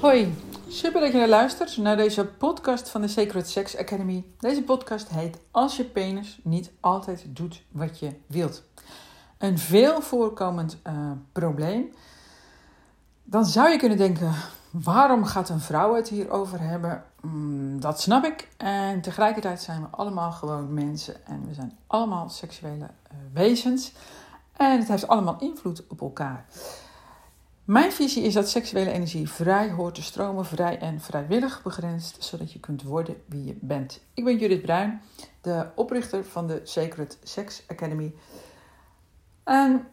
Hoi, super dat je naar luistert naar deze podcast van de Sacred Sex Academy. Deze podcast heet Als je penis niet altijd doet wat je wilt. Een veel voorkomend uh, probleem. Dan zou je kunnen denken, waarom gaat een vrouw het hierover hebben? Mm, dat snap ik. En tegelijkertijd zijn we allemaal gewoon mensen en we zijn allemaal seksuele uh, wezens. En het heeft allemaal invloed op elkaar. Mijn visie is dat seksuele energie vrij hoort te stromen, vrij en vrijwillig begrensd, zodat je kunt worden wie je bent. Ik ben Judith Bruin, de oprichter van de Sacred Sex Academy. En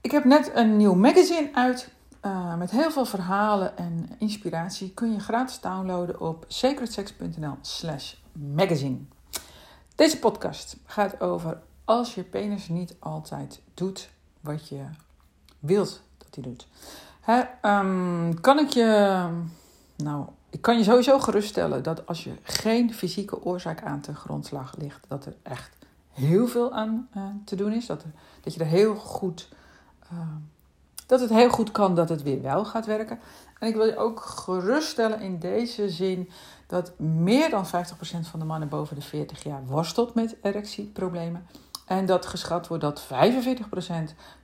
ik heb net een nieuw magazine uit uh, met heel veel verhalen en inspiratie. Kun je gratis downloaden op sacredsex.nl/slash magazine. Deze podcast gaat over als je penis niet altijd doet wat je wilt hij doet. Hè, um, kan ik je. Nou, ik kan je sowieso geruststellen dat als je geen fysieke oorzaak aan te grondslag ligt, dat er echt heel veel aan uh, te doen is. Dat, er, dat je er heel goed. Uh, dat het heel goed kan dat het weer wel gaat werken. En ik wil je ook geruststellen in deze zin dat meer dan 50% van de mannen boven de 40 jaar worstelt met erectieproblemen. En dat geschat wordt dat 45%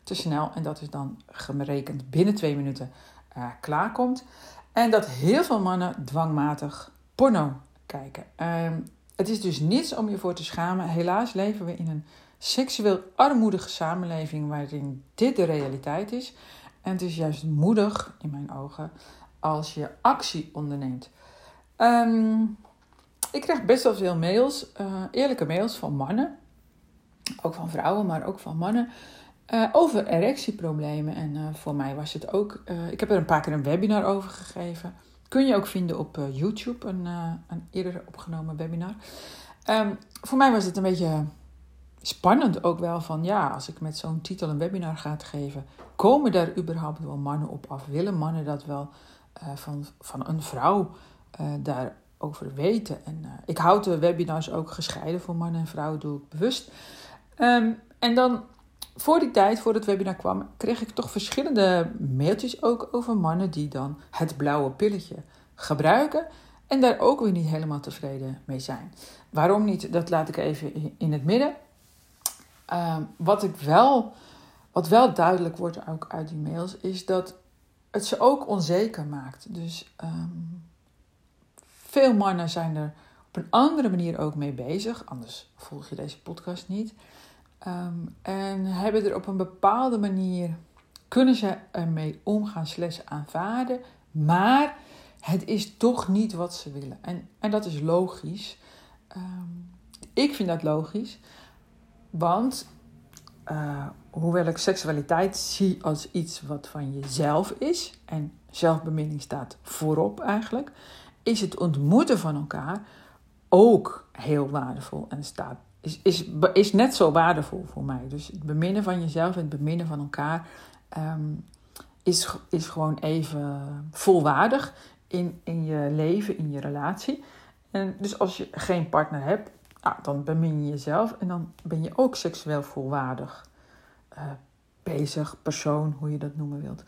te snel, en dat is dan gerekend binnen twee minuten, uh, klaarkomt. En dat heel veel mannen dwangmatig porno kijken. Uh, het is dus niets om je voor te schamen. Helaas leven we in een seksueel armoedige samenleving waarin dit de realiteit is. En het is juist moedig, in mijn ogen, als je actie onderneemt. Um, ik krijg best wel veel mails, uh, eerlijke mails van mannen ook van vrouwen, maar ook van mannen, uh, over erectieproblemen. En uh, voor mij was het ook, ik heb er een paar keer een webinar over gegeven. Kun je ook vinden op YouTube, een, een eerder opgenomen webinar. Um, voor mij was het een beetje spannend ook wel van, ja, als ik met zo'n titel een webinar ga geven, komen daar überhaupt wel mannen op af? Willen mannen dat wel van, van een vrouw daarover weten? En ik houd de webinars ook gescheiden voor mannen en vrouwen, doe ik bewust. Um, en dan voor die tijd, voor het webinar kwam, kreeg ik toch verschillende mailtjes ook over mannen die dan het blauwe pilletje gebruiken en daar ook weer niet helemaal tevreden mee zijn. Waarom niet? Dat laat ik even in het midden. Um, wat ik wel, wat wel duidelijk wordt ook uit die mails, is dat het ze ook onzeker maakt. Dus um, veel mannen zijn er op een andere manier ook mee bezig, anders volg je deze podcast niet. Um, en hebben er op een bepaalde manier, kunnen ze ermee omgaan, slash aanvaarden, maar het is toch niet wat ze willen. En, en dat is logisch. Ik vind dat logisch, want uh, hoewel ik seksualiteit zie als iets wat van jezelf is, en zelfbeminning staat voorop eigenlijk, is het ontmoeten van elkaar ook heel waardevol en staat is, is, is net zo waardevol voor mij. Dus het beminnen van jezelf en het beminnen van elkaar um, is, is gewoon even volwaardig in, in je leven, in je relatie. En dus als je geen partner hebt, nou, dan bemin je jezelf en dan ben je ook seksueel volwaardig uh, bezig, persoon, hoe je dat noemen wilt.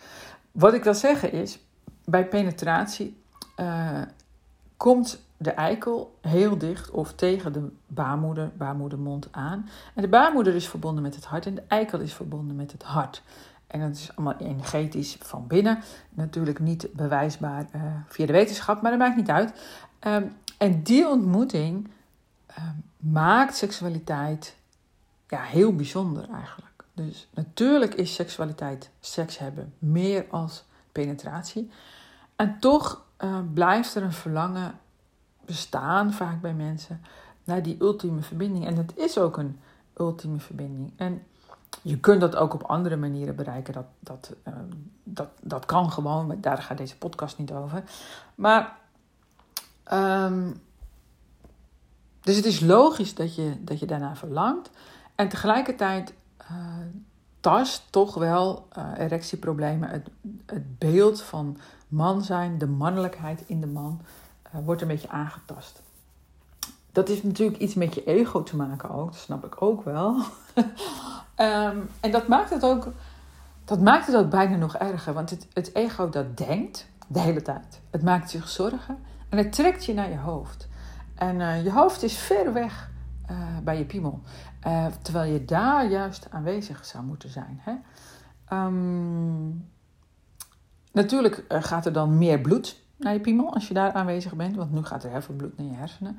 Wat ik wil zeggen is, bij penetratie uh, komt de eikel heel dicht of tegen de baarmoeder, baarmoedermond aan. En de baarmoeder is verbonden met het hart en de eikel is verbonden met het hart. En dat is allemaal energetisch van binnen. Natuurlijk niet bewijsbaar uh, via de wetenschap, maar dat maakt niet uit. Um, en die ontmoeting uh, maakt seksualiteit ja, heel bijzonder eigenlijk. Dus natuurlijk is seksualiteit, seks hebben, meer als penetratie. En toch uh, blijft er een verlangen bestaan vaak bij mensen naar die ultieme verbinding. En het is ook een ultieme verbinding. En je kunt dat ook op andere manieren bereiken. Dat, dat, uh, dat, dat kan gewoon, daar gaat deze podcast niet over. Maar, um, dus het is logisch dat je, dat je daarna verlangt. En tegelijkertijd uh, tast toch wel uh, erectieproblemen het, het beeld van man zijn, de mannelijkheid in de man, uh, wordt een beetje aangetast. dat is natuurlijk iets met je ego te maken ook. Dat snap ik ook wel. Ehm, en dat maakt het ook... Dat maakt het ook bijna nog erger. Want het, het ego dat denkt de hele tijd. Het maakt zich zorgen. En het trekt je naar je hoofd. En uh, je hoofd is ver weg uh, bij je piemel. Uh, terwijl je daar juist aanwezig zou moeten zijn. Hè? Um, natuurlijk gaat er dan meer bloed naar je piemel als je daar aanwezig bent. Want nu gaat er heel veel bloed naar je hersenen.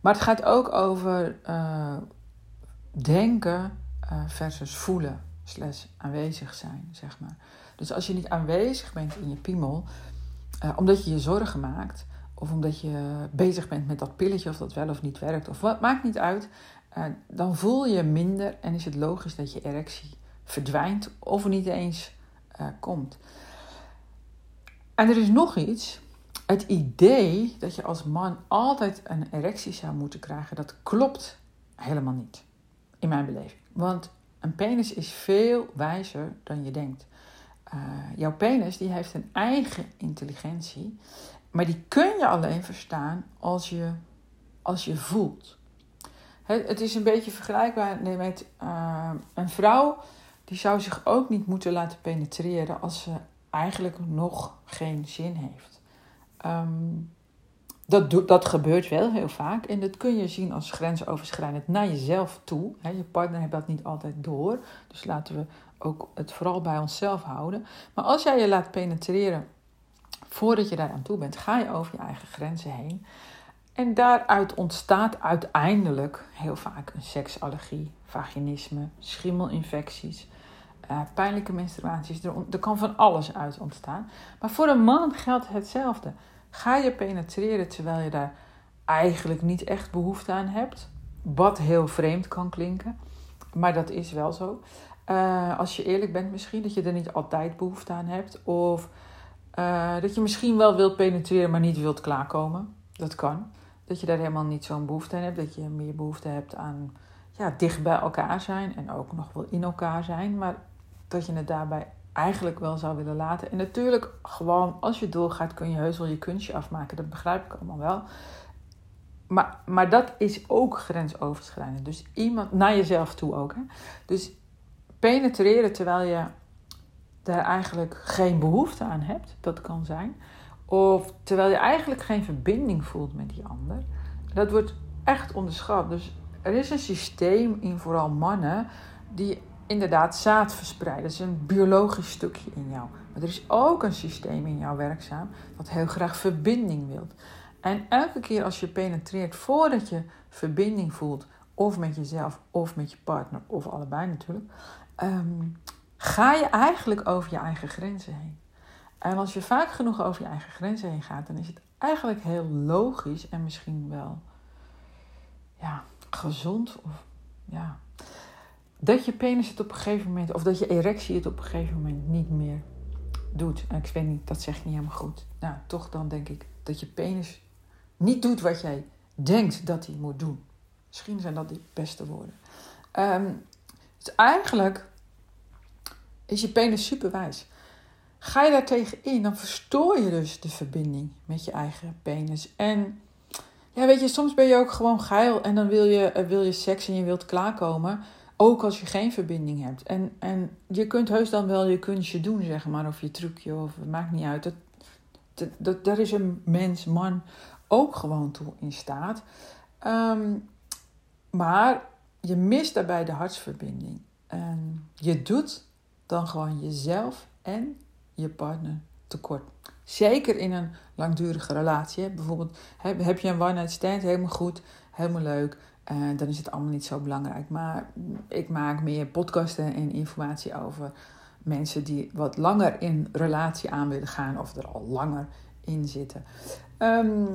Maar het gaat ook over denken versus voelen. Slash aanwezig zijn, zeg maar. Dus als je niet aanwezig bent in je piemel, omdat je je zorgen maakt, of omdat je bezig bent met dat pilletje of dat wel of niet werkt, of wat, maakt niet uit, uh, dan voel je minder en is het logisch dat je erectie verdwijnt of niet eens uh, komt. En er is nog iets. Het idee dat je als man altijd een erectie zou moeten krijgen, dat klopt helemaal niet. In mijn beleving. Want een penis is veel wijzer dan je denkt. Uh, jouw penis die heeft een eigen intelligentie. Maar die kun je alleen verstaan als je, als je voelt. Het is een beetje vergelijkbaar met uh, een vrouw die zou zich ook niet moeten laten penetreren als ze eigenlijk nog geen zin heeft. Um, dat, dat gebeurt wel heel vaak en dat kun je zien als grensoverschrijdend naar jezelf toe. je partner heeft dat niet altijd door, dus laten we ook het vooral bij onszelf houden. Maar als jij je laat penetreren voordat je daar aan toe bent, ga je over je eigen grenzen heen. En daaruit ontstaat uiteindelijk heel vaak een seksallergie, vaginisme, schimmelinfecties, uh, pijnlijke menstruaties. Er, kan van alles uit ontstaan. Maar voor een man geldt hetzelfde. Ga je penetreren terwijl je daar eigenlijk niet echt behoefte aan hebt, wat heel vreemd kan klinken, maar dat is wel zo. Uh, als je eerlijk bent, misschien dat je er niet altijd behoefte aan hebt, of uh, dat je misschien wel wilt penetreren, maar niet wilt klaarkomen. Dat kan. Dat je daar helemaal niet zo'n behoefte aan hebt. Dat je meer behoefte hebt aan ja, dicht bij elkaar zijn en ook nog wel in elkaar zijn. Maar dat je het daarbij eigenlijk wel zou willen laten. En natuurlijk, gewoon als je doorgaat, kun je heus wel je kunstje afmaken. Dat begrijp ik allemaal wel. Maar, maar dat is ook grensoverschrijdend. Dus iemand naar jezelf toe ook. Hè? Dus penetreren terwijl je daar eigenlijk geen behoefte aan hebt, dat kan zijn. Of terwijl je eigenlijk geen verbinding voelt met die ander. Dat wordt echt onderschat. Dus er is een systeem in vooral mannen die inderdaad zaad verspreiden. Dat is een biologisch stukje in jou. Maar er is ook een systeem in jou werkzaam dat heel graag verbinding wilt. En elke keer als je penetreert voordat je verbinding voelt, of met jezelf, of met je partner, of allebei natuurlijk, um, ga je eigenlijk over je eigen grenzen heen. En als je vaak genoeg over je eigen grenzen heen gaat, dan is het eigenlijk heel logisch en misschien wel ja, gezond of ja, dat je penis het op een gegeven moment, of dat je erectie het op een gegeven moment niet meer doet. En ik weet niet, dat zeg ik niet helemaal goed. Nou, toch dan denk ik dat je penis niet doet wat jij denkt dat hij moet doen. Misschien zijn dat de beste woorden. Um, dus eigenlijk is je penis superwijs. Ga je daar tegen in, dan verstoor je dus de verbinding met je eigen penis. En ja, weet je, soms ben je ook gewoon geil en dan wil je, eh, wil je seks en je wilt klaarkomen. Ook als je geen verbinding hebt. En, en je kunt heus dan wel je kunstje doen, zeg maar, of je trucje, of het maakt niet uit. Dat, dat, dat, daar is een mens, man, ook gewoon toe in staat. Ehm, maar je mist daarbij de hartsverbinding. En je doet dan gewoon jezelf en je partner tekort. Zeker in een langdurige relatie. Bijvoorbeeld heb je een one-night stand, helemaal goed, helemaal leuk. Uh, dan is het allemaal niet zo belangrijk. Maar ik maak meer podcasten en informatie over mensen die wat langer in relatie aan willen gaan of er al langer in zitten. Ehm,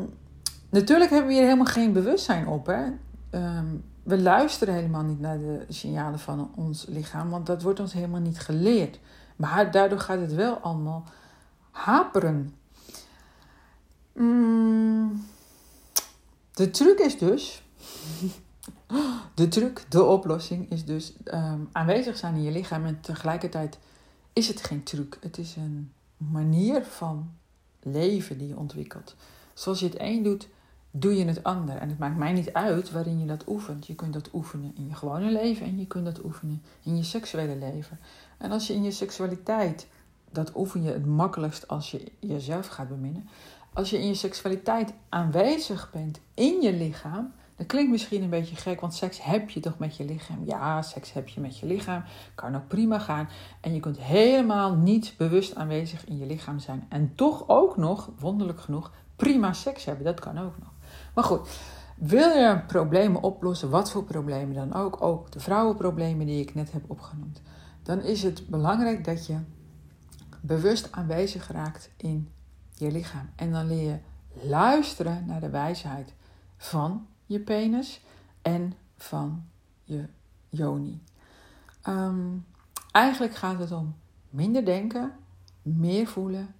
natuurlijk hebben we hier helemaal geen bewustzijn op. Hè? Ehm, we luisteren helemaal niet naar de signalen van ons lichaam, want dat wordt ons helemaal niet geleerd. Maar daardoor gaat het wel allemaal haperen. Mm, de truc is dus. De truc, de oplossing is dus ehm, aanwezig zijn in je lichaam en tegelijkertijd is het geen truc. Het is een manier van leven die je ontwikkelt. Zoals je het een doet, doe je het ander. En het maakt mij niet uit waarin je dat oefent. Je kunt dat oefenen in je gewone leven en je kunt dat oefenen in je seksuele leven. En als je in je seksualiteit, dat oefen je het makkelijkst als je jezelf gaat beminnen. Als je in je seksualiteit aanwezig bent in je lichaam, dat klinkt misschien een beetje gek, want seks heb je toch met je lichaam? Ja, seks heb je met je lichaam. Kan ook prima gaan. En je kunt helemaal niet bewust aanwezig in je lichaam zijn. En toch ook nog, wonderlijk genoeg, prima seks hebben. Dat kan ook nog. Maar goed, wil je problemen oplossen, wat voor problemen dan ook, ook de vrouwenproblemen die ik net heb opgenoemd, dan is het belangrijk dat je bewust aanwezig raakt in je lichaam. En dan leer je luisteren naar de wijsheid van je penis en van je yoni. Ehm, eigenlijk gaat het om minder denken, meer voelen,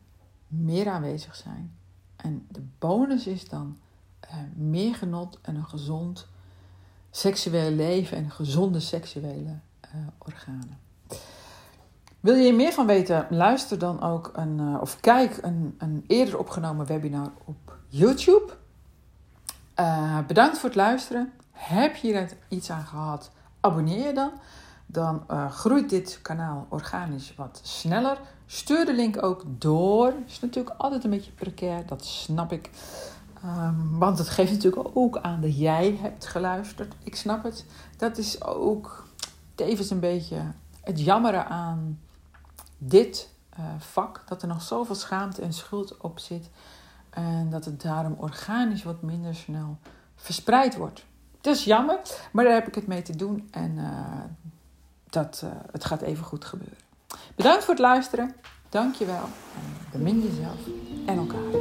meer aanwezig zijn. En de bonus is dan meer genot en een gezond seksueel leven en gezonde seksuele uh, organen. Wil je er meer van weten? Luister dan ook een, uh, of kijk een, een eerder opgenomen webinar op YouTube. Uh, bedankt voor het luisteren. Heb je er iets aan gehad? Abonneer je dan. Dan groeit dit kanaal organisch wat sneller. Stuur de link ook door. Is natuurlijk altijd een beetje precair, dat snap ik. Um, want het geeft natuurlijk ook aan dat jij hebt geluisterd. Ik snap het. Dat is ook tevens een beetje het jammeren aan dit uh, vak. Dat er nog zoveel schaamte en schuld op zit. En dat het daarom organisch wat minder snel verspreid wordt. Het is jammer, maar daar heb ik het mee te doen. En uh, dat, uh, het gaat even goed gebeuren. Bedankt voor het luisteren. Dank je wel. En bemin jezelf en elkaar.